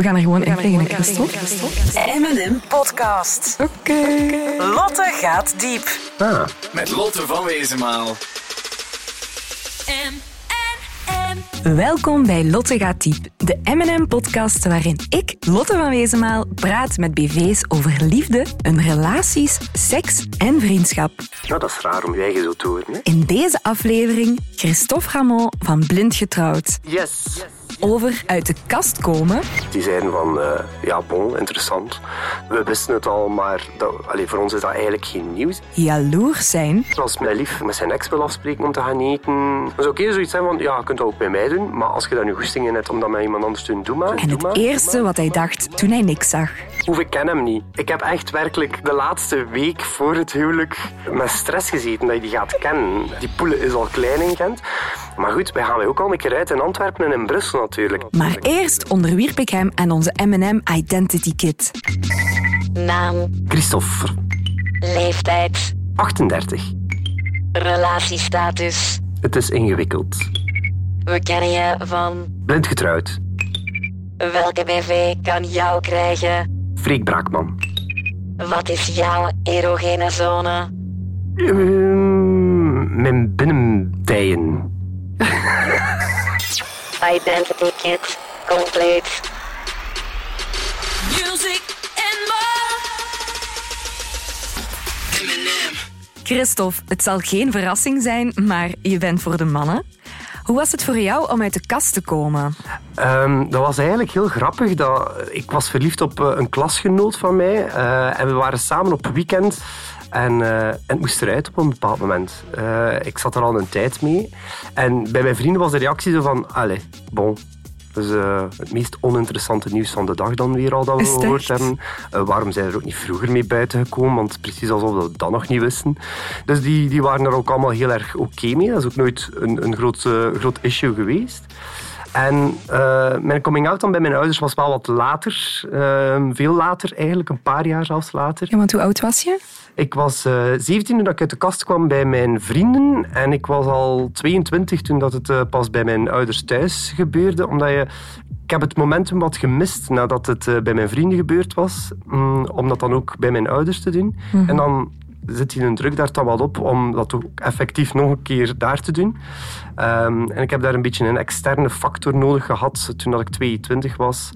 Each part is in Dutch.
We gaan er gewoon in tegen, Christophe. M&M Podcast. Oké. Lotte gaat diep. Ah, Met Lotte van Wezenmaal. Welkom bij Lotte gaat diep, de M&M-podcast waarin ik, Lotte van Wezenmaal, praat met BV's over liefde, hun relaties, seks en vriendschap. nou, dat is raar om je eigen zo te horen. Hè? In deze aflevering Christophe Ramon van Blind Getrouwd. Yes. Over uit de kast komen, Die zeiden van, eh, ja, bon, interessant. We wisten het al, maar dat, voor ons is dat eigenlijk geen nieuws. jaloers zijn Als mijn lief met zijn ex wil afspreken om te gaan eten, dan is oké zoiets zijn van, ja, je kunt dat ook bij mij doen. Maar als je daar nu goesting in hebt om dat met iemand anders te doen, doe maar. en doe het maar, eerste wat hij dacht toen hij niks zag. maar. Oef, ik ken hem niet. Ik heb echt werkelijk de laatste week voor het huwelijk met stress gezeten dat je die gaat kennen. Die poelen is al klein in Gent. Maar goed, wij gaan wij ook al een keer uit in Antwerpen en in Brussel natuurlijk. Maar eerst onderwierp ik hem aan onze M&M Identity Kit. Naam, Christophe, leeftijd, 38. relatiestatus. Het is ingewikkeld. We kennen je van Blind getrouwd. welke BV kan jou krijgen? Freek Braakman. Wat is jouw erogene zone? Ehm, mijn binnendijen. Identity kit, compleet. Music and more. Christophe, het zal geen verrassing zijn, maar je bent voor de mannen. Hoe was het voor jou om uit de kast te komen? Ehm, dat was eigenlijk heel grappig. Dat, ik was verliefd op eh, een klasgenoot van mij. eh, en we waren samen op weekend. En, eh, en het moest eruit op een bepaald moment. Eh, ik zat er al een tijd mee. En bij mijn vrienden was de reactie zo van... Allee, bon. Dus eh, het meest oninteressante nieuws van de dag dan weer al dat we gehoord hebben. Waarom zijn er ook niet vroeger mee buiten gekomen? Want precies alsof we dat nog niet wisten. Dus die, die waren er ook allemaal heel erg oké mee. Dat is ook nooit een, een groot, groot issue geweest. En eh, mijn coming out dan bij mijn ouders was wel wat later. eh, veel later eigenlijk, een paar jaar zelfs later. Ja, want hoe oud was je? Ik was eh 17 toen ik uit de kast kwam bij mijn vrienden. En ik was al 22 toen dat het eh, pas bij mijn ouders thuis gebeurde. Omdat je... Ik heb het momentum wat gemist nadat het eh, bij mijn vrienden gebeurd was. mm, om dat dan ook bij mijn ouders te doen. En dan zit je een druk daar dan wat op om dat ook effectief nog een keer daar te doen. Ehm, en ik heb daar een beetje een externe factor nodig gehad toen dat ik 22 was.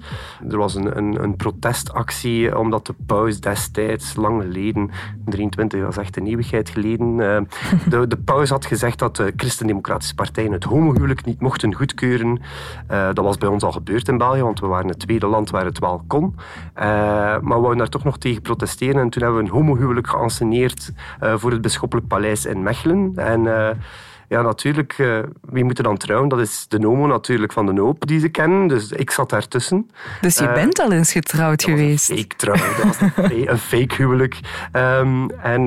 Er was een, een, een protestactie omdat de paus destijds, lang geleden, 23, dat is echt een eeuwigheid geleden, eh, de, de paus had gezegd dat de christendemocratische partijen het homohuwelijk niet mochten goedkeuren. Eh, dat was bij ons al gebeurd in België, want we waren het tweede land waar het wel kon. Eh, maar we wouden daar toch nog tegen protesteren en toen hebben we een homohuwelijk geanceneerd eh, voor het Bisschoppelijk Paleis in Mechelen. En... eh, ja, natuurlijk. eh, wie moet er dan trouwen? Dat is de Nomo natuurlijk van de Hoop die ze kennen. Dus ik zat daartussen. Dus je bent al eens getrouwd geweest. Fake trouw, dat was een fake- een fake huwelijk. Ehm, en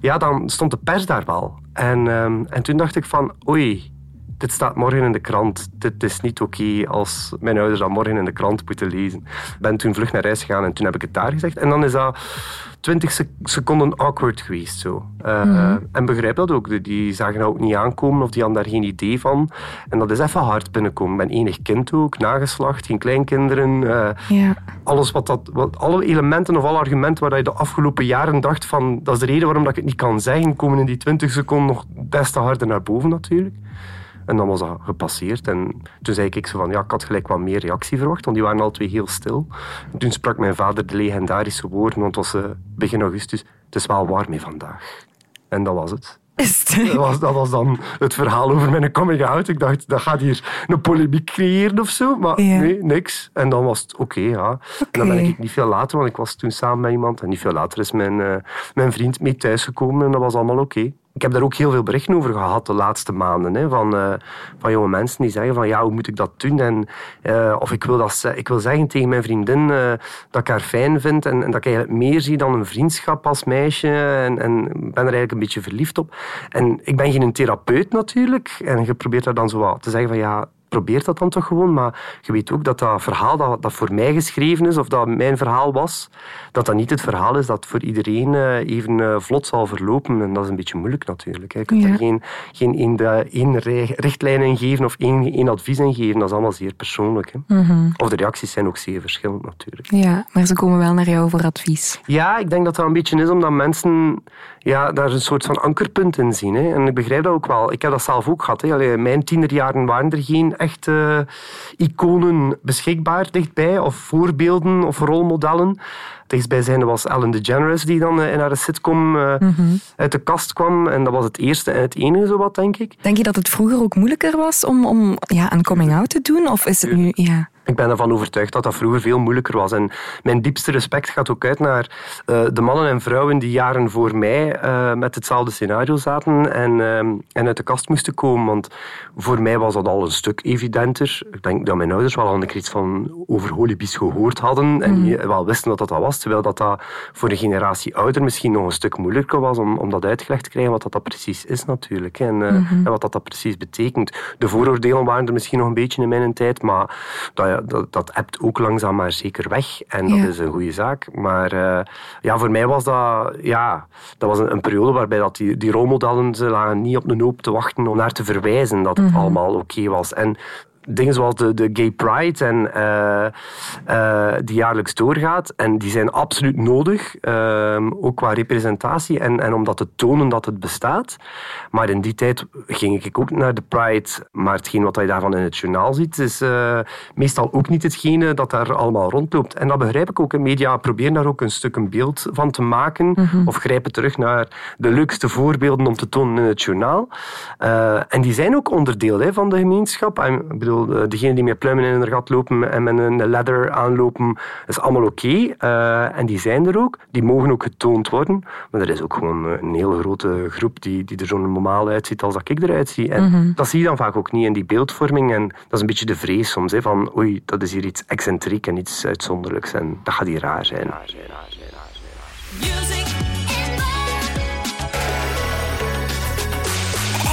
ja, dan stond de pers daar wel. En, ehm, en toen dacht ik van, oei, dit staat morgen in de krant. Dit is niet oké als mijn ouders dat morgen in de krant moeten lezen. Ik ben toen vlug naar huis gegaan en toen heb ik het daar gezegd. En dan is dat 20 sec- seconden awkward geweest. Zo. Eh, En begrijp dat ook. Die- zagen dat ook niet aankomen of die hadden daar geen idee van. En dat is even hard binnenkomen. Ik ben enig kind ook, nageslacht, geen kleinkinderen. eh, alles wat dat, wat, alle elementen of alle argumenten waar je de afgelopen jaren dacht van dat is de reden waarom dat ik het niet kan zeggen, komen in die 20 seconden nog des te harder naar boven natuurlijk. En dan was dat gepasseerd. En toen zei ik zo van, ja, ik had gelijk wat meer reactie verwacht, want die waren al twee heel stil. En toen sprak mijn vader de legendarische woorden, want het was eh, begin augustus, het is wel warm mee vandaag. En dat was het. Dat was, dat was dan het verhaal over mijn coming out. Ik dacht, dat gaat hier een polemiek creëren of zo. Maar Ja. nee, niks. En dan was het oké, ja. En dan ben ik niet veel later, want ik was toen samen met iemand. En niet veel later is mijn, eh, mijn vriend mee thuisgekomen en dat was allemaal oké. Ik heb daar ook heel veel berichten over gehad de laatste maanden. Hè, van, eh, van jonge mensen die zeggen van ja, hoe moet ik dat doen? En, eh, of ik wil, dat, ik wil zeggen tegen mijn vriendin eh, dat ik haar fijn vind en, en dat ik eigenlijk meer zie dan een vriendschap als meisje. En, en ben er eigenlijk een beetje verliefd op. En ik ben geen therapeut natuurlijk. En je probeert daar dan zo wat te zeggen van ja, probeer dat dan toch gewoon. Maar je weet ook dat dat verhaal dat, dat voor mij geschreven is, of dat mijn verhaal was, dat dat niet het verhaal is dat voor iedereen eh, even eh, vlot zal verlopen. En dat is een beetje moeilijk natuurlijk. Je kunt Ja. er geen, geen één, de- één richtlijn in geven of één, één advies in geven. Dat is allemaal zeer persoonlijk. Hè. Mhm. Of de reacties zijn ook zeer verschillend natuurlijk. Ja, maar ze komen wel naar jou voor advies. Ja, ik denk dat dat een beetje is omdat mensen ja, daar een soort van ankerpunt in zien. Hè. En ik begrijp dat ook wel. Ik heb dat zelf ook gehad. Hè. Allee, in mijn tienerjaren waren er geen echte iconen beschikbaar dichtbij, of voorbeelden of rolmodellen. Dichtstbijzijnde was Ellen DeGeneres, die dan eh, in haar sitcom eh, uit de kast kwam. En dat was het eerste en het enige, zowat, denk ik. Denk je dat het vroeger ook moeilijker was om, om ja, een coming-out te doen? Of is het nu... Ja. Ik ben ervan overtuigd dat dat vroeger veel moeilijker was. En mijn diepste respect gaat ook uit naar eh, de mannen en vrouwen die jaren voor mij met hetzelfde scenario zaten en, eh, en uit de kast moesten komen. Want voor mij was dat al een stuk evidenter. Ik denk dat mijn ouders wel al een iets van over holibies gehoord hadden en die wel wisten wat dat was. Terwijl dat, dat voor een generatie ouder misschien nog een stuk moeilijker was om, om dat uitgelegd te krijgen wat dat, dat precies is natuurlijk. En, eh, en wat dat, dat precies betekent. De vooroordelen waren er misschien nog een beetje in mijn tijd, maar dat, dat, dat ebt ook langzaam maar zeker weg. En dat Ja. is een goede zaak. Maar eh, ja, voor mij was dat, ja, dat was een, een periode waarbij dat die, die rolmodellen ze lagen niet op een hoop te wachten om naar te verwijzen dat het allemaal oké was. En dingen zoals de, de Gay Pride en, eh, eh, die jaarlijks doorgaat. En die zijn absoluut nodig, ehm, ook qua representatie en, en om dat te tonen dat het bestaat. Maar in die tijd ging ik ook naar de Pride. Maar hetgeen wat je daarvan in het journaal ziet, is eh, meestal ook niet hetgene dat daar allemaal rondloopt. En dat begrijp ik ook. In media proberen daar ook een stuk een beeld van te maken. Of grijpen terug naar de leukste voorbeelden om te tonen in het journaal. En die zijn ook onderdeel hè, van de gemeenschap. En, ik bedoel, eh, degenen die met pluimen in hun gat lopen en met een ladder aanlopen, is allemaal oké. Eh, en die zijn er ook. Die mogen ook getoond worden. Maar er is ook gewoon eh, een heel grote groep die, die er zo normaal uitziet als dat ik eruit zie. En dat zie je dan vaak ook niet in die beeldvorming. En dat is een beetje de vrees soms, hè, van oei, dat is hier iets excentriek en iets uitzonderlijks. En dat gaat hier raar zijn.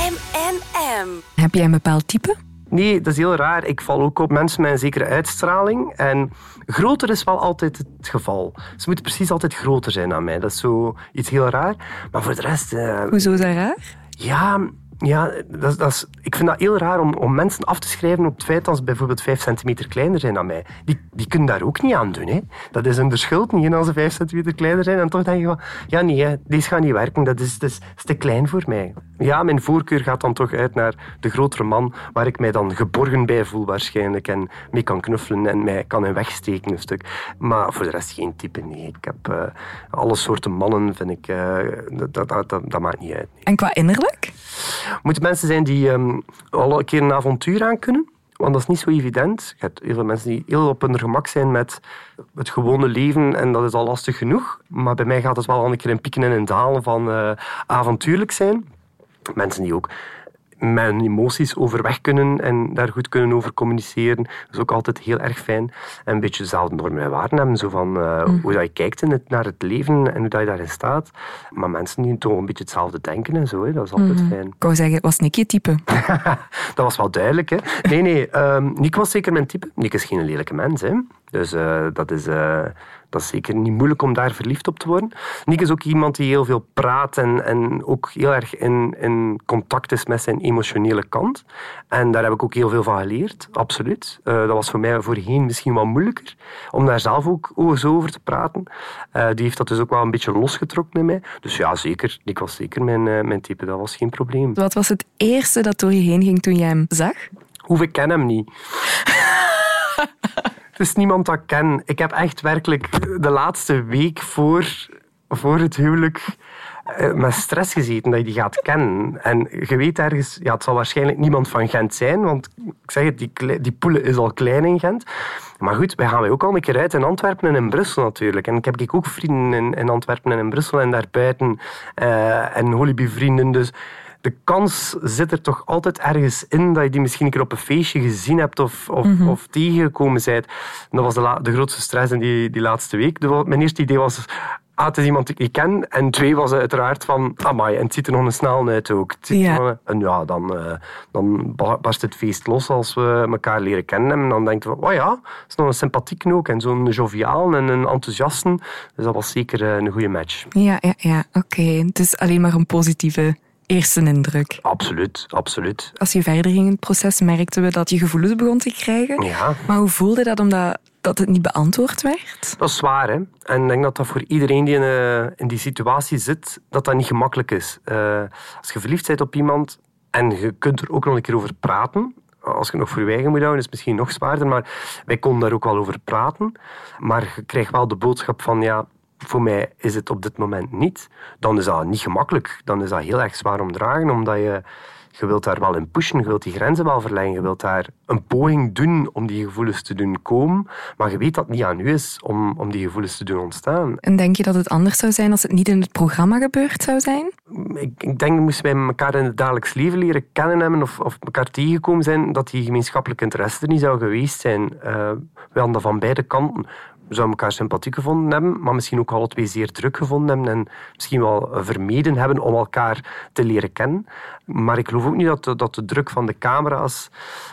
And M&M. Heb jij een bepaald type? Nee, dat is heel raar. Ik val ook op mensen met een zekere uitstraling. En groter is wel altijd het geval. Ze moeten precies altijd groter zijn dan mij. Dat is zo iets heel raar. Maar voor de rest... eh, Hoezo is dat raar? ja, ja dat, dat is, ik vind dat heel raar om, om mensen af te schrijven op het feit dat ze bijvoorbeeld 5 centimeter kleiner zijn dan mij. Die, die kunnen daar ook niet aan doen. Hè. Dat is hun schuld niet als ze 5 centimeter kleiner zijn. En toch denk je van, ja nee, hè, deze gaat niet werken. Dat is, te klein voor mij. Ja, mijn voorkeur gaat dan toch uit naar de grotere man, waar ik mij dan geborgen bij voel waarschijnlijk. En mee kan knuffelen en mij kan in wegsteken een stuk. Maar voor de rest geen type, nee. Ik heb eh, alle soorten mannen, vind ik, eh, dat, dat, dat maakt niet uit. En qua innerlijk? Moeten mensen zijn die ehm, al een keer een avontuur aan kunnen? Want dat is niet zo evident. Je hebt heel veel mensen die heel op hun gemak zijn met het gewone leven en dat is al lastig genoeg. Maar bij mij gaat het wel al een keer in pieken en in dalen van eh, avontuurlijk zijn. Mensen die ook met hun emoties overweg kunnen en daar goed kunnen over communiceren. Dat is ook altijd heel erg fijn. En een beetje dezelfde normen en waarden hebben, zo van eh, hoe dat je kijkt in het, naar het leven en hoe dat je daarin staat. Maar mensen die toch een beetje hetzelfde denken en zo, hè, dat is altijd fijn. Ik wou zeggen, was Nick je type? dat was wel duidelijk, hè? Nee, nee. ehm Nick was zeker mijn type. Nick is geen lelijke mens, hè? Dus eh, dat, is, eh, dat is zeker niet moeilijk om daar verliefd op te worden. Nick is ook iemand die heel veel praat en, en ook heel erg in, in contact is met zijn emotionele kant. En daar heb ik ook heel veel van geleerd, absoluut. Eh, dat was voor mij voorheen misschien wel moeilijker om daar zelf ook zo over te praten. Eh, die heeft dat dus ook wel een beetje losgetrokken in mij. Dus ja, zeker. Nick was zeker mijn, eh, mijn type. Dat was geen probleem. Wat was het eerste dat door je heen ging toen jij hem zag? Hoef ik ken hem niet. Het is niemand dat ik ken. Ik heb echt werkelijk de laatste week voor, voor het huwelijk eh, met stress gezeten dat je die gaat kennen. En je weet ergens, ja, het zal waarschijnlijk niemand van Gent zijn, want ik zeg het, die, die poelen is al klein in Gent. Maar goed, wij gaan ook al een keer uit in Antwerpen en in Brussel natuurlijk. En ik heb ook vrienden in, in Antwerpen en in Brussel en daarbuiten. eh en holibievrienden, dus de kans zit er toch altijd ergens in dat je die misschien een keer op een feestje gezien hebt of, of, of tegengekomen bent. En dat was de, de grootste stress in die, die laatste week. De- mijn eerste idee was, ah, het is iemand die ik ken. En twee was uiteraard van, amai, en het ziet er nog een snel uit ook. Het ziet Ja. En ja, dan, eh, dan ba- barst het feest los als we elkaar leren kennen. En dan denken we, oh ja, dat is nog een sympathiek ook. En zo'n joviaal en een enthousiaste. Dus dat was zeker eh, een goede match. Ja, ja, ja. Oké. Het is alleen maar een positieve eerste indruk. Absoluut, absoluut. Als je verder ging in het proces, merkten we dat je gevoelens begon te krijgen. Ja. Maar hoe voelde dat omdat dat het niet beantwoord werd? Dat is zwaar, hè. En ik denk dat dat voor iedereen die in, eh, in die situatie zit, dat dat niet gemakkelijk is. Eh, als je verliefd bent op iemand en je kunt er ook nog een keer over praten, als je nog voor je eigen moet houden, is het misschien nog zwaarder, maar wij konden daar ook wel over praten. Maar je krijgt wel de boodschap van, ja, voor mij is het op dit moment niet. Dan is dat niet gemakkelijk. Dan is dat heel erg zwaar om te dragen, omdat je... Je wilt daar wel in pushen, je wilt die grenzen wel verleggen, je wilt daar een poging doen om die gevoelens te doen komen, maar je weet dat het niet aan u is om, om die gevoelens te doen ontstaan. En denk je dat het anders zou zijn als het niet in het programma gebeurd zou zijn? Ik, ik denk, moesten wij elkaar in het dagelijks leven leren kennen hebben of, of elkaar tegengekomen zijn, dat die gemeenschappelijke interesse er niet zou geweest zijn. Eh, we hadden dat van beide kanten. We zouden elkaar sympathiek gevonden hebben, maar misschien ook alle twee zeer druk gevonden hebben en misschien wel vermeden hebben om elkaar te leren kennen. Maar ik geloof ook niet dat de, dat de druk van de camera's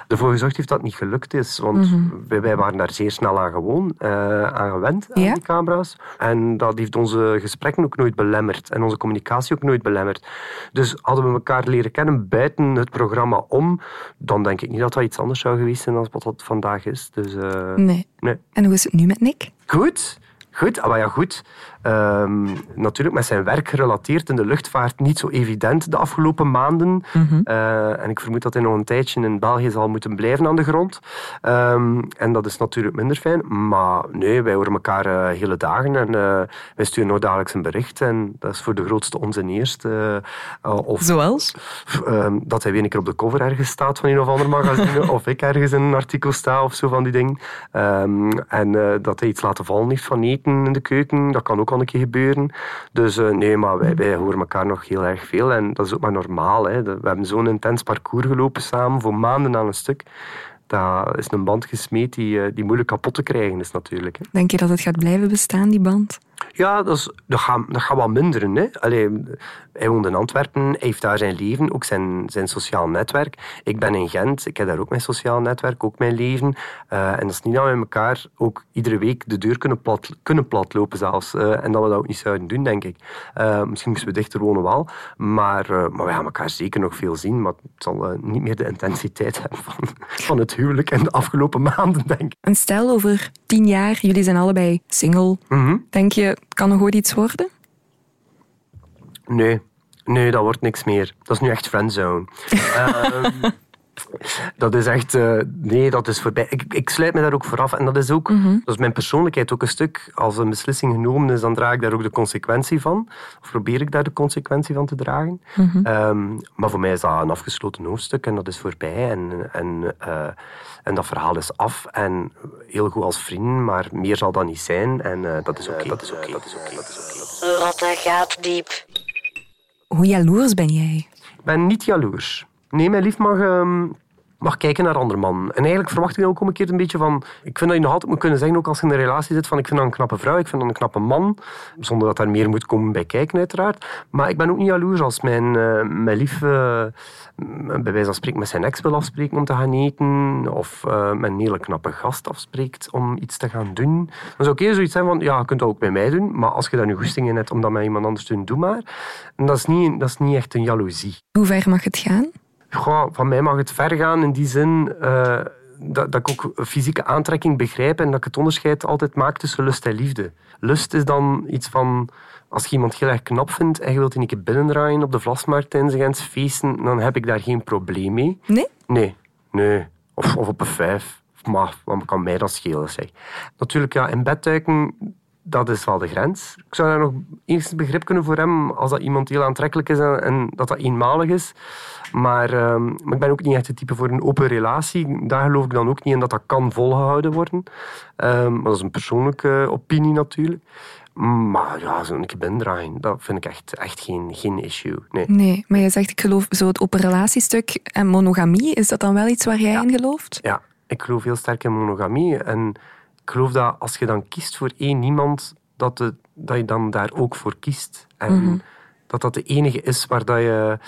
ervoor gezorgd heeft dat het niet gelukt is. Want wij, wij waren daar zeer snel aan gewoon, eh, aan gewend, aan die camera's. En dat heeft onze gesprekken ook nooit belemmerd en onze communicatie ook nooit belemmerd. Dus hadden we elkaar leren kennen buiten het programma om, dan denk ik niet dat dat iets anders zou geweest zijn dan wat dat vandaag is. Dus eh, Nee. Nee. En hoe is het nu met Nick? Goed. Goed, ah, maar ja, goed. Ehm, natuurlijk met zijn werk gerelateerd in de luchtvaart niet zo evident de afgelopen maanden. Eh, en ik vermoed dat hij nog een tijdje in België zal moeten blijven aan de grond. Ehm, en dat is natuurlijk minder fijn. Maar nee, wij horen elkaar eh, hele dagen en eh, wij sturen nog dagelijks een bericht. En dat is voor de grootste onzin eerst. of Zoals? Ehm, dat hij weer een keer op de cover ergens staat van een of ander magazine, of ik ergens in een artikel sta of zo van die dingen. En dat hij iets laten vallen heeft van eten in de keuken, dat kan ook gebeuren. Dus eh, nee, maar wij, wij horen elkaar nog heel erg veel en dat is ook maar normaal. Hè. We hebben zo'n intens parcours gelopen samen, voor maanden aan een stuk. Dat is een band gesmeed die, eh, die moeilijk kapot te krijgen is natuurlijk. Hè. Denk je dat het gaat blijven bestaan, die band? Ja, dat, is, dat, gaat, dat gaat wat minderen. Hè. Allee, hij woont in Antwerpen, hij heeft daar zijn leven, ook zijn, zijn sociaal netwerk. Ik ben in Gent, ik heb daar ook mijn sociaal netwerk, ook mijn leven. Eh, en dat is niet dat we elkaar ook iedere week de deur kunnen, plat, kunnen platlopen zelfs. Eh, en dat we dat ook niet zouden doen, denk ik. Eh, misschien moesten we dichter wonen wel, maar, maar we gaan elkaar zeker nog veel zien. Maar het zal niet meer de intensiteit hebben van, van het huwelijk en de afgelopen maanden, denk ik. En stel over tien jaar, jullie zijn allebei single. Mhm. Denk je, kan nog ooit iets worden? Nee, nee, dat wordt niks meer. Dat is nu echt friendzone. Ehm, dat is echt... eh, nee, dat is voorbij. Ik, ik sluit me daar ook vooraf. En dat is ook... Dat is mijn persoonlijkheid ook een stuk. Als een beslissing genomen is, dan draag ik daar ook de consequentie van. Of probeer ik daar de consequentie van te dragen. Ehm, maar voor mij is dat een afgesloten hoofdstuk en dat is voorbij. En, en, eh, en dat verhaal is af. En heel goed als vrienden, maar meer zal dat niet zijn. En eh, dat is oké. Dat is oké. Dat is oké. Dat is oké. Lotte gaat diep. Hoe jaloers ben jij? Ik ben niet jaloers. Nee, mijn lief mag, ehm, mag kijken naar andere mannen. En eigenlijk verwacht ik ook een keer een beetje van... Ik vind dat je nog altijd moet kunnen zeggen, ook als je in een relatie zit, van ik vind dat een knappe vrouw, ik vind dat een knappe man. Zonder dat daar meer moet komen bij kijken, uiteraard. Maar ik ben ook niet jaloers als mijn, eh, mijn lief, eh, bij wijze van spreken, met zijn ex wil afspreken om te gaan eten. Of eh, met een hele knappe gast afspreekt om iets te gaan doen. Dan zou eerder zoiets zijn van, ja, je kunt dat ook bij mij doen. Maar als je daar nu goesting in hebt om dat met iemand anders te doen, doe maar. En dat is niet, dat is niet echt een jaloezie. Hoe ver mag het gaan? Goh, van mij mag het ver gaan in die zin eh, dat, dat ik ook fysieke aantrekking begrijp en dat ik het onderscheid altijd maak tussen lust en liefde. Lust is dan iets van, als je iemand heel erg knap vindt en je wilt die een keer binnendraaien op de Vlasmarkt tijdens een Gents feesten, dan heb ik daar geen probleem mee. Nee? Nee, nee. Of, of op een vijf. Maar wat kan mij dat schelen, zeg. Natuurlijk, ja, in bed duiken, dat is wel de grens. Ik zou daar nog enigszins begrip kunnen voor hem als dat iemand heel aantrekkelijk is en, en dat dat eenmalig is. Maar, ehm, maar ik ben ook niet echt het type voor een open relatie. Daar geloof ik dan ook niet in dat dat kan volgehouden worden. Ehm, maar dat is een persoonlijke opinie natuurlijk. Maar ja, zo'n keer binnendraaien, dat vind ik echt, echt geen, geen issue. Nee. Nee, maar je zegt, ik geloof zo het open relatiestuk en monogamie, is dat dan wel iets waar jij in gelooft? Ja, ik geloof heel sterk in monogamie. En ik geloof dat als je dan kiest voor één iemand, dat, het, dat je dan daar ook voor kiest. En dat dat de enige is waar dat je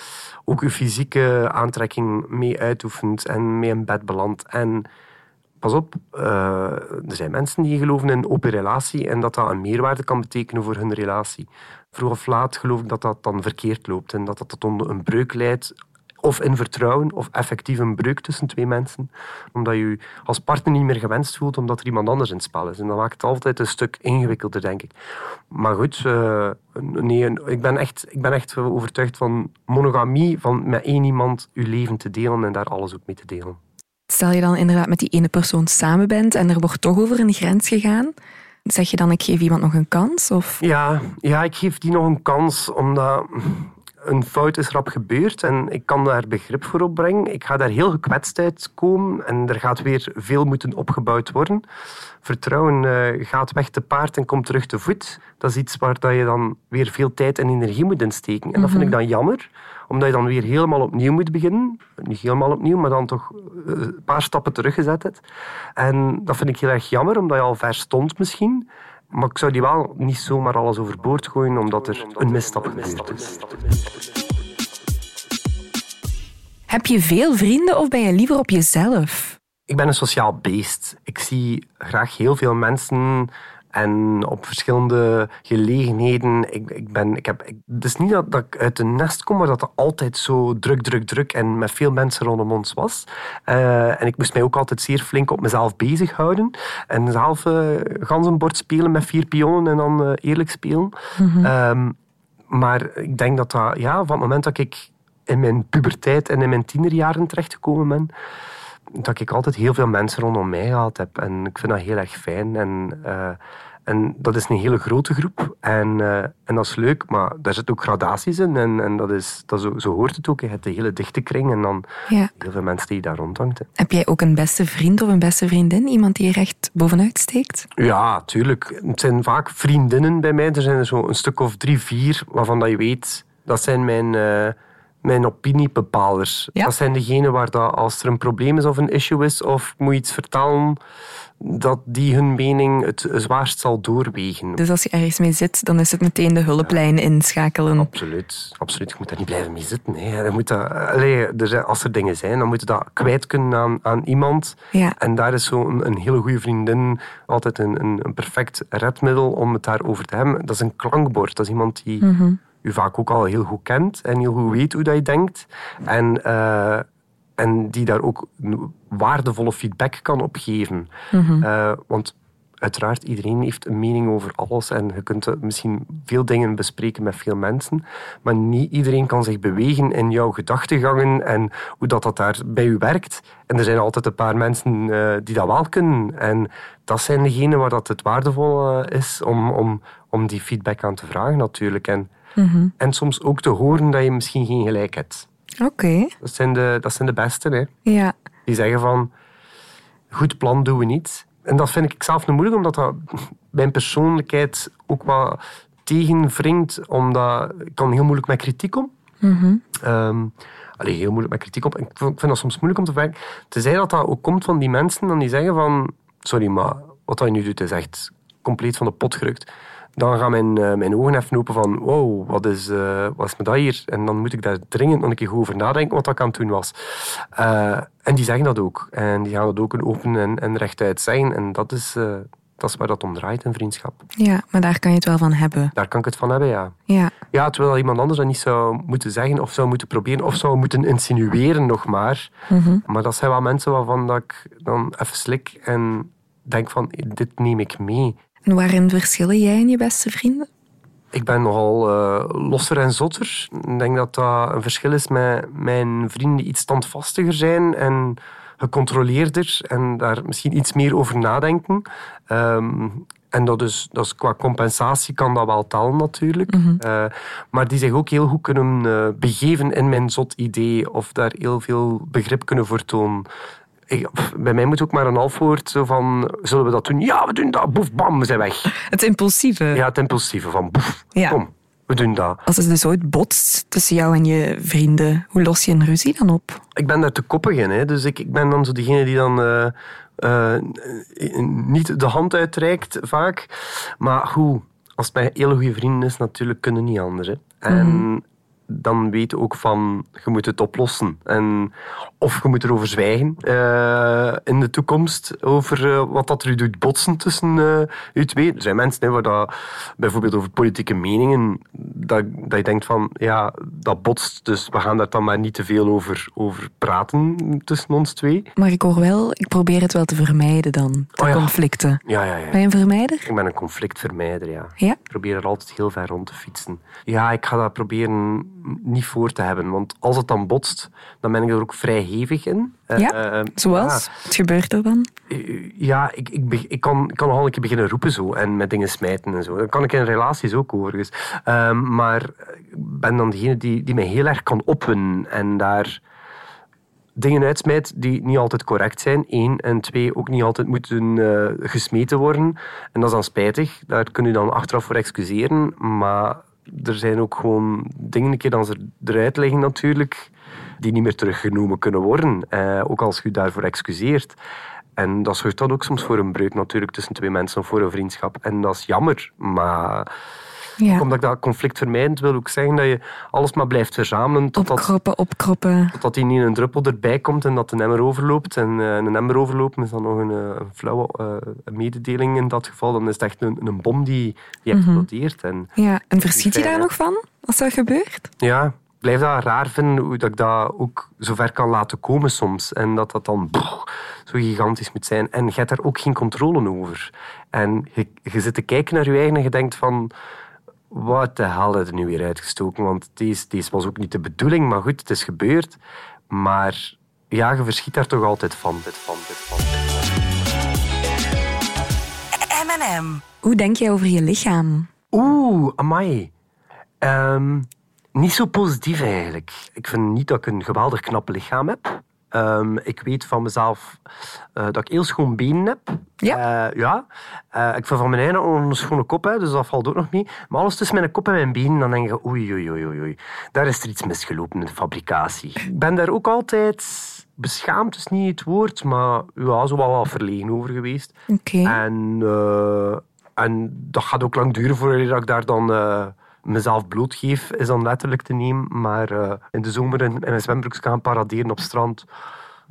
ook je fysieke aantrekking mee uitoefent en mee in bed belandt. En pas op, eh, er zijn mensen die geloven in open relatie en dat dat een meerwaarde kan betekenen voor hun relatie. Vroeg of laat geloof ik dat dat dan verkeerd loopt en dat dat tot een breuk leidt of in vertrouwen, of effectief een breuk tussen twee mensen. Omdat je als partner niet meer gewenst voelt, omdat er iemand anders in het spel is. En dat maakt het altijd een stuk ingewikkelder, denk ik. Maar goed, uh, nee, ik, ben echt, ik ben echt overtuigd van monogamie, van met één iemand je leven te delen en daar alles ook mee te delen. Stel je dan inderdaad met die ene persoon samen bent en er wordt toch over een grens gegaan, zeg je dan ik geef iemand nog een kans? Of? Ja, ja, ik geef die nog een kans, omdat een fout is rap gebeurd en ik kan daar begrip voor opbrengen. Ik ga daar heel gekwetst uit komen en er gaat weer veel moeten opgebouwd worden. Vertrouwen uh, gaat weg te paard en komt terug te voet. Dat is iets waar dat je dan weer veel tijd en energie moet insteken. En dat vind ik dan jammer, omdat je dan weer helemaal opnieuw moet beginnen. Niet helemaal opnieuw, maar dan toch eh, een paar stappen teruggezet hebt. En dat vind ik heel erg jammer, omdat je al ver stond misschien. Maar ik zou die wel niet zomaar alles overboord gooien, omdat er een misstap gebeurd is. Heb je veel vrienden of ben je liever op jezelf? Ik ben een sociaal beest. Ik zie graag heel veel mensen en op verschillende gelegenheden. Ik, ik ben, ik heb, ik, het is niet dat, dat ik uit een nest kom, maar dat het altijd zo druk, druk, druk en met veel mensen rondom ons was. Uh, en ik moest mij ook altijd zeer flink op mezelf bezighouden. En zelf uh, ganzenbord spelen met vier pionnen en dan uh, eerlijk spelen. Mm um, maar ik denk dat dat, ja, van het moment dat ik in mijn puberteit en in mijn tienerjaren terechtgekomen ben, dat ik altijd heel veel mensen rondom mij gehad heb. En ik vind dat heel erg fijn. En, uh, en dat is een hele grote groep. En, uh, en dat is leuk, maar daar zitten ook gradaties in. En, en dat is, dat zo, zo hoort het ook. Je hebt een hele dichte kring en dan ja. heel veel mensen die daar rondhangt. Heb jij ook een beste vriend of een beste vriendin? Iemand die er echt bovenuit steekt? Ja, tuurlijk. Het zijn vaak vriendinnen bij mij. Er zijn er zo een stuk of drie, vier waarvan dat je weet... Dat zijn mijn... Uh, mijn opiniebepalers. Ja. Dat zijn degenen waar dat, als er een probleem is of een issue is, of moet iets vertellen, dat die hun mening het zwaarst zal doorwegen. Dus als je ergens mee zit, dan is het meteen de hulplijn inschakelen. Absoluut, absoluut. Je moet daar niet blijven mee zitten. Hè. Je moet dat, er, als er dingen zijn, dan moet je dat kwijt kunnen aan, aan iemand. Ja. En daar is zo'n een, een hele goede vriendin altijd een, een, een, perfect redmiddel om het daarover te hebben. Dat is een klankbord. Dat is iemand die... Mhm u vaak ook al heel goed kent en heel goed weet hoe dat je denkt. En, uh, en die daar ook waardevolle feedback kan op geven. Mm uh, want uiteraard, iedereen heeft een mening over alles en je kunt misschien veel dingen bespreken met veel mensen, maar niet iedereen kan zich bewegen in jouw gedachtegangen en hoe dat, dat daar bij u werkt. En er zijn altijd een paar mensen die dat wel kunnen. En dat zijn degenen waar dat het waardevol is om, om, om die feedback aan te vragen natuurlijk. En Mhm. En soms ook te horen dat je misschien geen gelijk hebt. Oké. Dat, zijn de, dat zijn de beste. Hè. Ja. Die zeggen van, goed plan doen we niet. En dat vind ik zelf nu moeilijk, omdat dat mijn persoonlijkheid ook wat tegenwringt. Omdat ik kan heel moeilijk met kritiek om. Mm um, allee, heel moeilijk met kritiek op. Ik vind dat soms moeilijk om te vragen. Tenzij dat dat ook komt van die mensen dan die zeggen van... Sorry, maar wat je nu doet is echt compleet van de pot gerukt dan gaan mijn, uh, mijn ogen even open van wow, wat is, uh, wat is me dat hier? En dan moet ik daar dringend nog een keer over nadenken wat dat aan toen was. Uh, en die zeggen dat ook. En die gaan dat ook open en, en rechtuit zeggen. En dat is, dat is waar dat om draait in vriendschap. Ja, maar daar kan je het wel van hebben. Daar kan ik het van hebben, ja. Ja, ja terwijl iemand anders dat niet zou moeten zeggen of zou moeten proberen of zou moeten insinueren nog maar. Mm Maar dat zijn wel mensen waarvan dat ik dan even slik en denk van dit neem ik mee. En waarin verschillen jij en je beste vrienden? Ik ben nogal uh, losser en zotter. Ik denk dat dat een verschil is met mijn vrienden die iets standvastiger zijn en gecontroleerder en daar misschien iets meer over nadenken. Um, en dat is, dat is qua compensatie kan dat wel tellen natuurlijk. Mm -hmm. uh, maar die zich ook heel goed kunnen uh, begeven in mijn zot idee of daar heel veel begrip kunnen voor tonen. Bij mij moet ook maar een halfwoord zo van, zullen we dat doen? Ja, we doen dat. Boef, bam, we zijn weg. Het impulsieve. Ja, het impulsieve van boef, ja. kom, we doen dat. Als het dus ooit botst tussen jou en je vrienden, hoe los je een ruzie dan op? Ik ben daar te koppig in. Hè. Dus ik, ik ben dan zo degene die dan uh, uh, niet de hand uitreikt vaak. Maar hoe? als het met hele goede vrienden is, natuurlijk kunnen niet anders. Hè. En dan weet je ook van, je moet het oplossen. En, of je moet erover zwijgen eh, in de toekomst, over eh, wat dat er doet botsen tussen eh u twee. Er zijn mensen hè, waar dat, bijvoorbeeld over politieke meningen, dat, dat je denkt van, ja, dat botst, dus we gaan daar dan maar niet te veel over, over praten tussen ons twee. Maar ik hoor wel, ik probeer het wel te vermijden dan, de Oh ja. conflicten. Ja, ja, ja. Ben je een vermijder? Ik ben een conflictvermijder, ja. Ja? Ik probeer er altijd heel ver rond te fietsen. Ja, ik ga dat proberen niet voor te hebben. Want als het dan botst, dan ben ik er ook vrij hevig in. Eh, Ja, eh, Zoals? Wat gebeurt er dan? eh, Ja, ik, ik, ik, kan, ik kan nogal een keer beginnen roepen zo. En met dingen smijten en zo. Dat kan ik in relaties ook overigens. Ehm, maar ik ben dan degene die, die mij heel erg kan opwinden. En daar dingen uitsmijt die niet altijd correct zijn. Eén. En twee, ook niet altijd moeten eh, gesmeten worden. En dat is dan spijtig. Daar kun je dan achteraf voor excuseren. Maar er zijn ook gewoon dingen, een keer als ze eruit liggen natuurlijk, die niet meer teruggenomen kunnen worden. Eh, ook als je daarvoor excuseert. En dat zorgt dan ook soms voor een breuk natuurlijk tussen twee mensen voor een vriendschap. En dat is jammer. Maar Ja. omdat ik dat conflict vermijdend wil ook zeggen dat je alles maar blijft verzamelen totdat Opkroppen, opkroppen. Totdat die niet een druppel erbij komt en dat de emmer overloopt. En eh, een emmer overlopen is dan nog een, eh, een flauwe eh, mededeling in dat geval. Dan is het echt een, een bom die, die explodeert. En Ja, en verschiet je daar nog van, als dat gebeurt? ja, blijf dat raar vinden hoe dat ik dat ook zover kan laten komen soms. En dat dat dan zo gigantisch moet zijn. En je hebt daar ook geen controle over. En je, je zit te kijken naar je eigen en je denkt van... Wat de hel je er nu weer uitgestoken? Want deze, deze was ook niet de bedoeling. Maar goed, het is gebeurd. Maar ja, je verschiet daar toch altijd van. Dit, van, dit, van, dit, van. M&M. Hoe denk jij over je lichaam? Oeh, amai. Ehm, niet zo positief eigenlijk. Ik vind niet dat ik een geweldig knap lichaam heb. Ehm, ik weet van mezelf eh, dat ik heel schoon benen heb. Ja. Eh, ja. Eh, ik vind van mijn eigen een schone kop, hè, dus dat valt ook nog mee. Maar alles tussen mijn kop en mijn benen, dan denk je, oei, oei, oei, oei. Daar is er iets misgelopen in de fabricatie. Ik ben daar ook altijd beschaamd, is niet het woord, maar ja, zo wel wat verlegen over geweest. Oké. En, en dat gaat ook lang duren voordat ik daar dan mezelf blootgeef, is dan letterlijk te nemen. Maar eh, in de zomer in, in mijn zwembroek gaan paraderen op strand,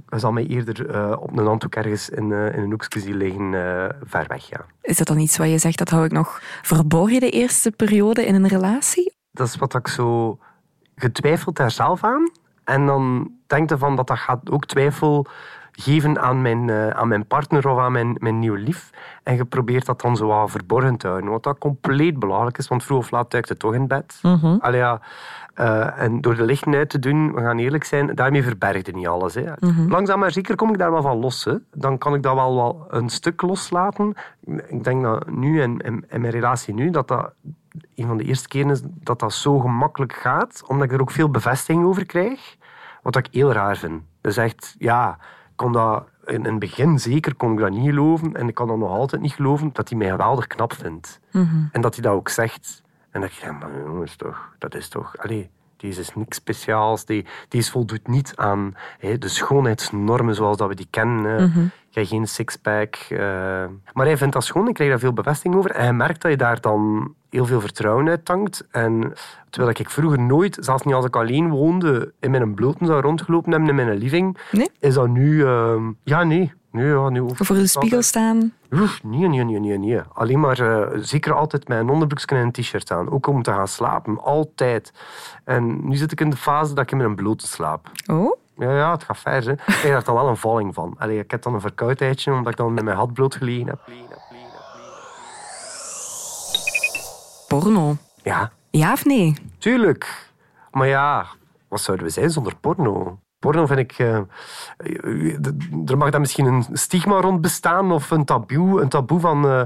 zal mij eerder eh, op een handdoek ergens in, eh, in een hoekje zien liggen, ver weg. Ja. Is dat dan iets wat je zegt, dat hou ik nog verborgen de eerste periode in een relatie? Dat is wat ik zo getwijfeld daar zelf aan. En dan denk je van dat dat gaat ook twijfel geven aan mijn, eh, aan mijn partner of aan mijn, mijn nieuwe lief. En je probeert dat dan zo wat verborgen te houden. Wat dat compleet belangrijk is, want vroeg of laat duikt het toch in bed. Allee, ja, eh, en door de lichten uit te doen, we gaan eerlijk zijn, daarmee verberg je niet alles. Hè. Langzaam maar zeker kom ik daar wel van los. Hè. Dan kan ik dat wel, wel een stuk loslaten. Ik denk dat nu, in, in mijn relatie nu, dat dat een van de eerste keren is dat dat zo gemakkelijk gaat, omdat ik er ook veel bevestiging over krijg. Wat ik heel raar vind. Dus echt, ja, kon dat in, in het begin zeker kon ik dat niet geloven. En ik kan dat nog altijd niet geloven dat hij mij geweldig knap vindt. En dat hij dat ook zegt. En dat ik denk, maar jongens, toch, dat is toch... Allee, deze is niks speciaals. Die, deze voldoet niet aan hè, de schoonheidsnormen zoals dat we die kennen. Je hebt geen sixpack. eh. Maar hij vindt dat schoon. Ik krijg daar veel bevestiging over. En hij merkt dat je daar dan heel veel vertrouwen uit tankt. En terwijl ik vroeger nooit, zelfs niet als ik alleen woonde, in mijn bloten zou rondgelopen hebben in mijn living, Nee? is dat nu... ehm, ja, nee. Nee, ja, nu Voor de spiegel altijd- staan? Oef, nee, nee, nee, nee, nee. Alleen maar eh, zeker altijd een onderbroekje en een t-shirt aan. Ook om te gaan slapen. Altijd. En nu zit ik in de fase dat ik in mijn blote slaap. Oh? Ja, ja, het gaat ver. Hè. Ik daar dan wel een valling van. Allee, ik heb dan een verkoudheidje omdat ik dan met mijn bloot gelegen heb. Porno. Ja, Ja of nee? tuurlijk. Maar ja, wat zouden we zijn zonder porno? Porno vind ik... eh, er mag dan misschien een stigma rond bestaan of een taboe, een taboe van... eh,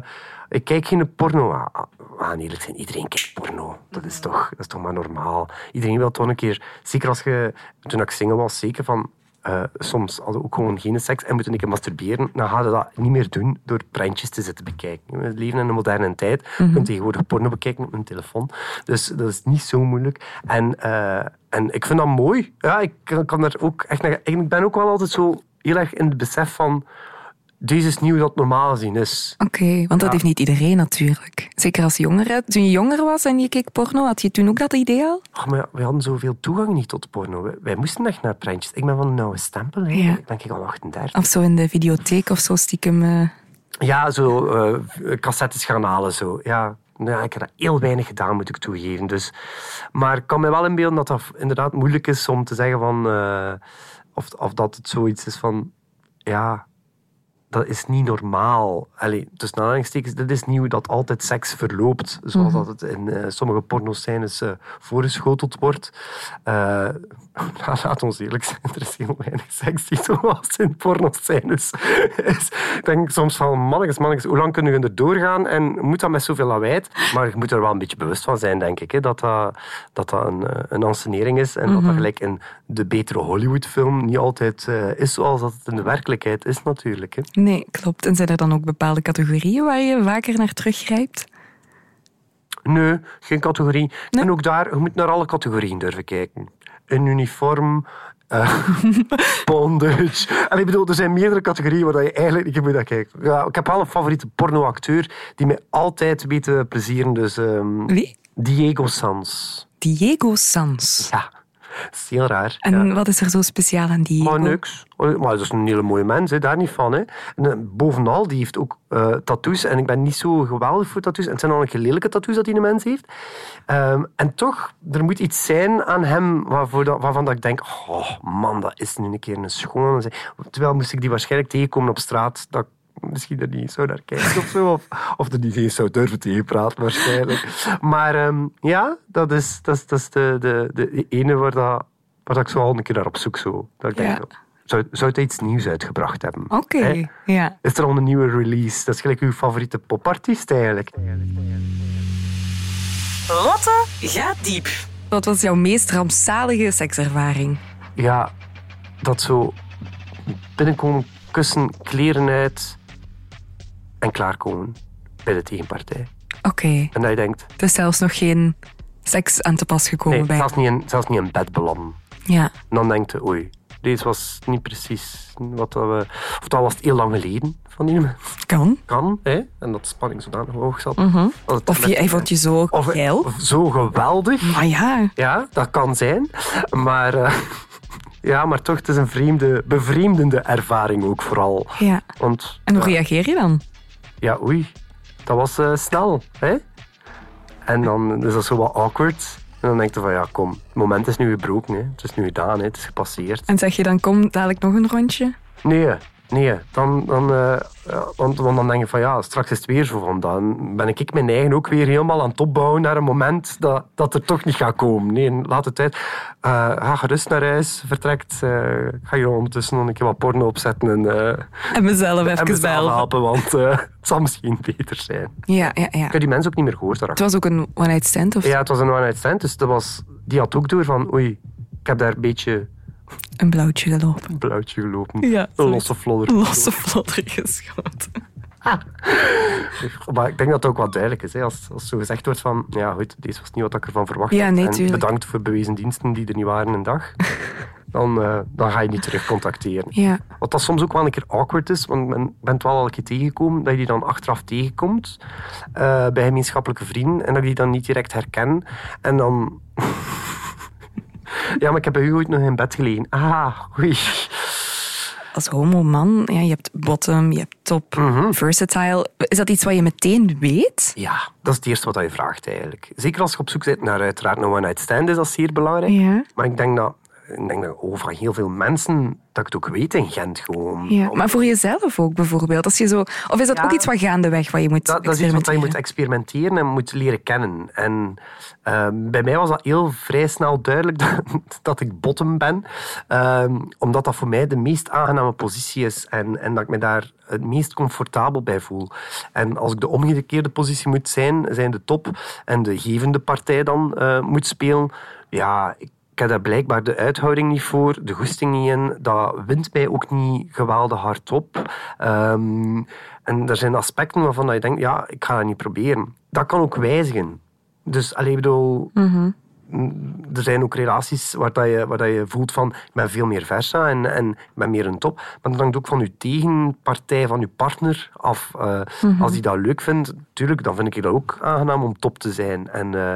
ik kijk geen porno. Ah, we gaan eerlijk zijn, iedereen kijkt porno. Dat is, toch, dat is toch maar normaal. Iedereen wil toch een keer... Zeker als je... Toen ik single was, zeker van... eh, soms hadden we ook gewoon geen seks en moeten een keer masturberen. Dan ga je dat niet meer doen door prentjes te zitten bekijken. We leven in een moderne tijd. Je kunt tegenwoordig porno bekijken op een telefoon. Dus dat is niet zo moeilijk. En, eh, en ik vind dat mooi. Ja, ik kan- kan er ook echt naar... Ik ben ook wel altijd zo heel erg in het besef van... deze is nieuw dat normaal gezien is. Oké, want dat heeft niet iedereen natuurlijk. Zeker als jongere. Toen je jonger was en je keek porno, had je toen ook dat idee al? Maar we hadden zoveel toegang niet tot porno. Wij, wij moesten echt naar prentjes. Ik ben van een oude stempel. Hè. Ja. Ik denk ik al 38. Of zo in de videotheek of zo stiekem. eh, Ja, zo eh, cassettes gaan halen. Zo. Ja, nou ja, ik heb dat heel weinig gedaan, moet ik toegeven. Dus, maar ik kan me wel inbeelden dat dat inderdaad moeilijk is om te zeggen van... eh, of, of dat het zoiets is van... Ja, dat is niet normaal. Allee, tussen aanhalingstekens, dit is nieuw dat altijd seks verloopt. Zoals dat het in eh, sommige pornoscènes eh voorgeschoteld wordt. Laat ons eerlijk zijn, er is heel weinig seks die zoals in pornoscènes. Ik denk soms van, mannetjes, mannetjes, hoe lang kunnen we er doorgaan? En moet dat met zoveel lawaai? Maar je moet er wel een beetje bewust van zijn, denk ik. Hè, dat, dat, dat dat een, eh, een ansenering is. En dat dat gelijk in de betere Hollywoodfilm niet altijd eh, is zoals dat het in de werkelijkheid is natuurlijk. Hè. Nee, klopt. En zijn er dan ook bepaalde categorieën waar je vaker naar teruggrijpt? Nee, geen categorie. En ook daar, je moet naar alle categorieën durven kijken. Een uniform, eh bondage. En ik bedoel, er zijn meerdere categorieën waar je eigenlijk niet moet naar kijken. Ja, ik heb wel een favoriete pornoacteur die mij altijd weet te plezieren. Dus ehm, Wie? Diego Sans. Diego Sans. Ja, dat is heel raar. En ja. wat is er zo speciaal aan Diego? Maar niks. Maar dat is een hele mooie mens, hè. daar niet van. Hè. En, eh, bovenal, die heeft ook eh, tattoos. En ik ben niet zo geweldig voor tattoos. En het zijn al een lelijke tattoos dat die een mens heeft. Ehm, en toch, er moet iets zijn aan hem waarvoor dat, waarvan dat ik denk... Oh man, dat is nu een keer een schone... Terwijl moest ik die waarschijnlijk tegenkomen op straat... Dat misschien er niet zo naar kijken of zo. Of, of er niet eens zou durven tegenpraten, waarschijnlijk. Maar ehm, ja, dat is, dat is, dat is de, de, de ene waar, dat, waar dat ik zo al een keer naar op zoek zo. Dat ik Ja. denk, zou, zou het iets nieuws uitgebracht hebben? Oké, ja. Is er al een nieuwe release? Dat is gelijk uw favoriete popartiest eigenlijk. Lotte gaat diep. Wat was jouw meest rampzalige sekservaring? Ja, dat zo binnenkomen, kussen, kleren uit en klaarkomen bij de tegenpartij. Oké, En dat je denkt, dus zelfs nog geen seks aan te pas gekomen nee, bij. zelfs niet, in, zelfs niet in bed belanden. Ja, En dan denkt je, oei, deze was niet precies wat we... Of dat was het heel lang geleden van mensen. kan. kan, hè? en dat de spanning zodanig hoog zat. Mhm. Of je, hij vond je zo of, geil. of zo geweldig. Maar ja, Ja, dat kan zijn. Maar, eh, ja, maar toch, het is een vreemde, bevreemdende ervaring ook vooral. ja. Want, En hoe ja, reageer je dan? Ja, oei, dat was eh, snel. Hè? En dan is dat zo wat awkward. En dan denk je van, ja, kom, het moment is nu gebroken. Hè. Het is nu gedaan, hè. het is gepasseerd. En zeg je dan, kom dadelijk nog een rondje? Nee, nee. Dan, dan, eh, ja, want, want dan denk je van ja, straks is het weer zo van. Dan ben ik mijn eigen ook weer helemaal aan het opbouwen naar een moment dat, dat er toch niet gaat komen. Nee, laat het uit. Eh, ga gerust naar huis, vertrekt. eh, ik ga je ondertussen nog een keer wat porno opzetten en, eh En mezelf en even mezelf bellen. helpen, want eh, het zal misschien beter zijn. Ja, ja, ja. Ik heb die mensen ook niet meer gehoord Het daarachter. was ook een one-night stand of Ja, het was een one-night stand, dus dat was, die had ook door van oei, ik heb daar een beetje een blauwtje gelopen. een blauwtje gelopen. Ja, een losse flodder. Losse vlodder geschoten. Maar ik denk dat het ook wel duidelijk is. Hè. Als, als zo gezegd wordt van, ja goed, deze was niet wat ik ervan verwacht Ja, had. nee, en tuurlijk. bedankt voor bewezen diensten die er niet waren een dag. dan, eh, dan ga je niet terug contacteren. Ja. Wat dat soms ook wel een keer awkward is, want ik ben, ben het wel al een keer tegengekomen, dat je die dan achteraf tegenkomt eh, bij gemeenschappelijke vrienden en dat je die dan niet direct herken. En dan... ja, maar ik heb bij u ooit nog in bed gelegen. Ah, oei. Als homo-man, ja, je hebt bottom, je hebt top, Mhm. versatile. Is dat iets wat je meteen weet? Ja, dat is het eerste wat je vraagt eigenlijk. Zeker als je op zoek bent naar uiteraard een one-night stand, is dat zeer belangrijk. Ja. Maar ik denk dat, ik denk dat van heel veel mensen dat ik het ook weet in Gent gewoon. Ja. Maar voor jezelf ook bijvoorbeeld. Als je zo, of is dat Ja. ook iets wat gaandeweg wat je moet Dat, dat is iets wat je moet experimenteren en moet leren kennen. En ehm, bij mij was dat heel vrij snel duidelijk dat, dat ik bottom ben. Ehm, omdat dat voor mij de meest aangename positie is. En, en dat ik me daar het meest comfortabel bij voel. En als ik de omgekeerde positie moet zijn, zijn de top en de gevende partij dan eh, moet spelen. Ja, ik ik heb daar blijkbaar de uithouding niet voor, de goesting niet in. Dat wint mij ook niet geweldig hard op. Ehm, en er zijn aspecten waarvan je denkt, ja, ik ga dat niet proberen. Dat kan ook wijzigen. Dus, alleen bedoel, mm, er zijn ook relaties waar, dat je, waar dat je voelt van ik ben veel meer versa en, en ik ben meer een top. Maar dat hangt ook van je tegenpartij, van je partner af. Uh, Als die dat leuk vindt, natuurlijk, dan vind ik het ook aangenaam om top te zijn. En, uh,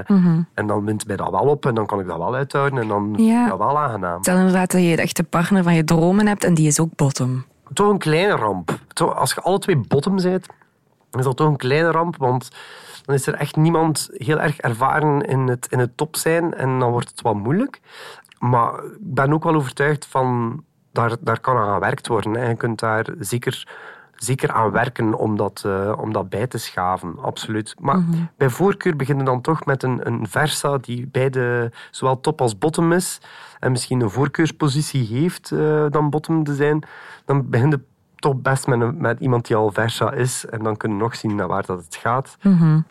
en dan wint mij dat wel op en dan kan ik dat wel uithouden en dan Ja. vind ik dat wel aangenaam. Stel inderdaad dat je de echte partner van je dromen hebt en die is ook bottom. toch een kleine ramp. Toch, als je alle twee bottom bent, is dat toch een kleine ramp, want dan is er echt niemand heel erg ervaren in het, in het top zijn en dan wordt het wat moeilijk. Maar ik ben ook wel overtuigd van, daar, daar kan aan gewerkt worden. Hè. Je kunt daar zeker, zeker aan werken om dat, eh, om dat bij te schaven, absoluut. Maar bij voorkeur beginnen dan toch met een, een Versa die beide zowel top als bottom is en misschien een voorkeurspositie heeft eh, dan bottom te zijn, dan begint het toch best met, een- met iemand die al Versa is en dan kunnen we nog zien naar waar dat het gaat.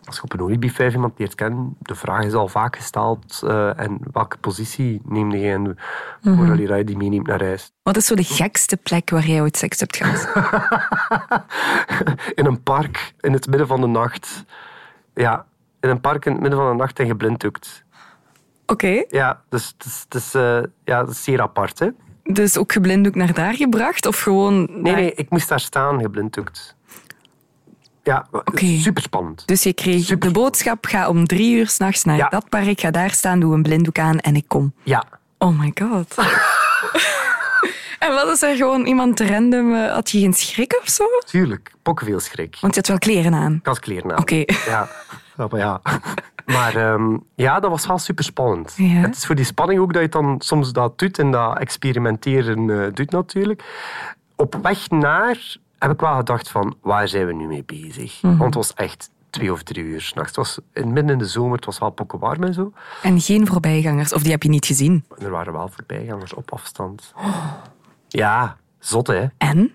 Als je op een oliebiefvijf iemand leert kennen, de vraag is al vaak gesteld eh, en welke positie neem je en voordat je die meeneemt naar huis. Wat is zo de gekste plek waar jij ooit seks hebt gehad? in een park in het midden van de nacht. Ja, in een park in het midden van de nacht en geblinddoekt. Oké, Ja, dus het is, eh, ja, dat is zeer apart. Hè? Dus ook geblinddoekt naar daar gebracht? Of gewoon... Nee, nee, ik moest daar staan, geblinddoekt. Ja, super spannend. Dus je kreeg de boodschap, ga om drie uur s'nachts naar Ja. dat park, ga daar staan, doe een blinddoek aan en ik kom. Ja, Oh my god. en wat is er gewoon iemand random... eh, had je geen schrik of zo? tuurlijk. Pokkenveel schrik. Want je had wel kleren aan. Ik had kleren aan. Oké. Ja, ja, maar ja. Maar ehm, ja, dat was wel super spannend. Ja. Het is voor die spanning ook dat je dan soms dat doet en dat experimenteren eh, doet natuurlijk. Op weg naar heb ik wel gedacht van, waar zijn we nu mee bezig? Mhm. Want het was echt twee of drie uur s'nachts. Het was in- midden in de zomer, het was wel pokken warm en zo. En geen voorbijgangers, of die heb je niet gezien. En er waren wel voorbijgangers op afstand. Ja, zot hè. En?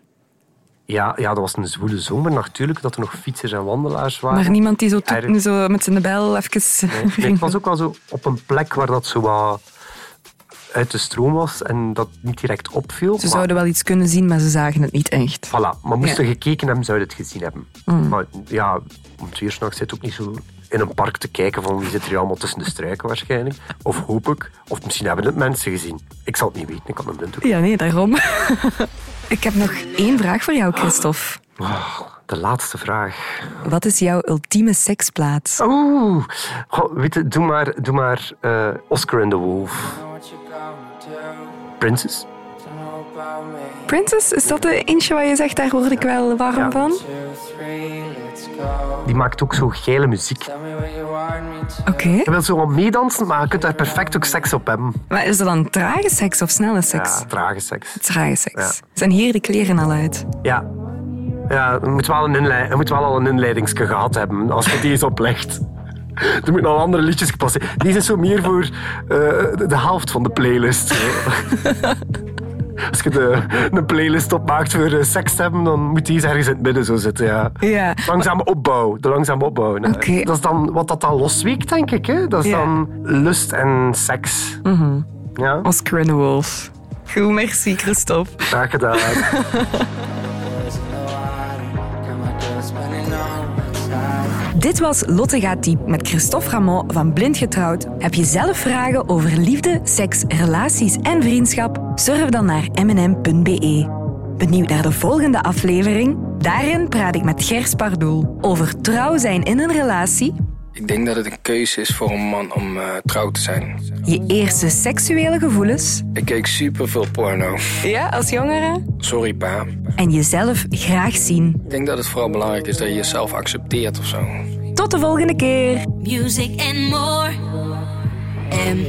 Ja, ja, dat was een zwoele zomer natuurlijk, dat er nog fietsers en wandelaars waren. Maar niemand die zo, zo met zijn bel even... Nee, nee, het was ook wel zo op een plek waar dat zo wat uit de stroom was en dat niet direct opviel. Ze maar, zouden wel iets kunnen zien, maar ze zagen het niet echt. Voilà, maar moesten Ja. gekeken hebben, zouden het gezien hebben. Maar ja, om twee uur s'nachts zit ook niet zo in een park te kijken van wie zit er allemaal tussen de struiken waarschijnlijk. Of hoop ik. Of misschien hebben het mensen gezien. Ik zal het niet weten, ik had een blinddoek. Ja, nee, daarom. ik heb nog één vraag voor jou, Christophe. Oh, de laatste vraag. Wat is jouw ultieme seksplaats? Oeh, weet doe maar, doe maar eh, Oscar and the Wolf. Princess? Princess, is dat de eentje waar je zegt, daar word ik wel warm Ja. van? Die maakt ook zo geile muziek. Oké. Je wilt zo wat meedansen, maar je kunt daar perfect ook seks op hebben. Maar is dat dan trage seks of snelle seks? Ja, trage seks. Trage seks. Ja. Zijn hier de kleren al uit? Ja. Ja, je moet wel, een je moet wel al een inleidingsje gehad hebben als je die eens oplegt. Er moeten al andere liedjes gepast zijn. Die is zo meer voor eh, de, de helft van de playlist. Als je de, een playlist opmaakt voor eh, seks te hebben, dan moet die eens ergens in het midden zo zitten. Ja. Ja. Langzame opbouw. De langzame opbouw. Nou, Oké. Dat is dan wat dat dan losweekt, denk ik. Hè? Dat is Ja. dan lust en seks. Ja, Oscar the Wolf. Goed, merci, Christophe. graag gedaan. Dit was Lotte gaat diep met Christophe Ramon van Blind Getrouwd. Heb je zelf vragen over liefde, seks, relaties en vriendschap? Surf dan naar mnm.be. Benieuwd naar de volgende aflevering? Daarin praat ik met Gers Pardoel over trouw zijn in een relatie, Ik denk dat het een keuze is voor een man om eh, trouw te zijn. je eerste seksuele gevoelens Ik keek super veel porno. ja, als jongere Sorry pa. en jezelf graag zien. Ik denk dat het vooral belangrijk is dat je jezelf accepteert of zo. Tot de volgende keer! music and more. M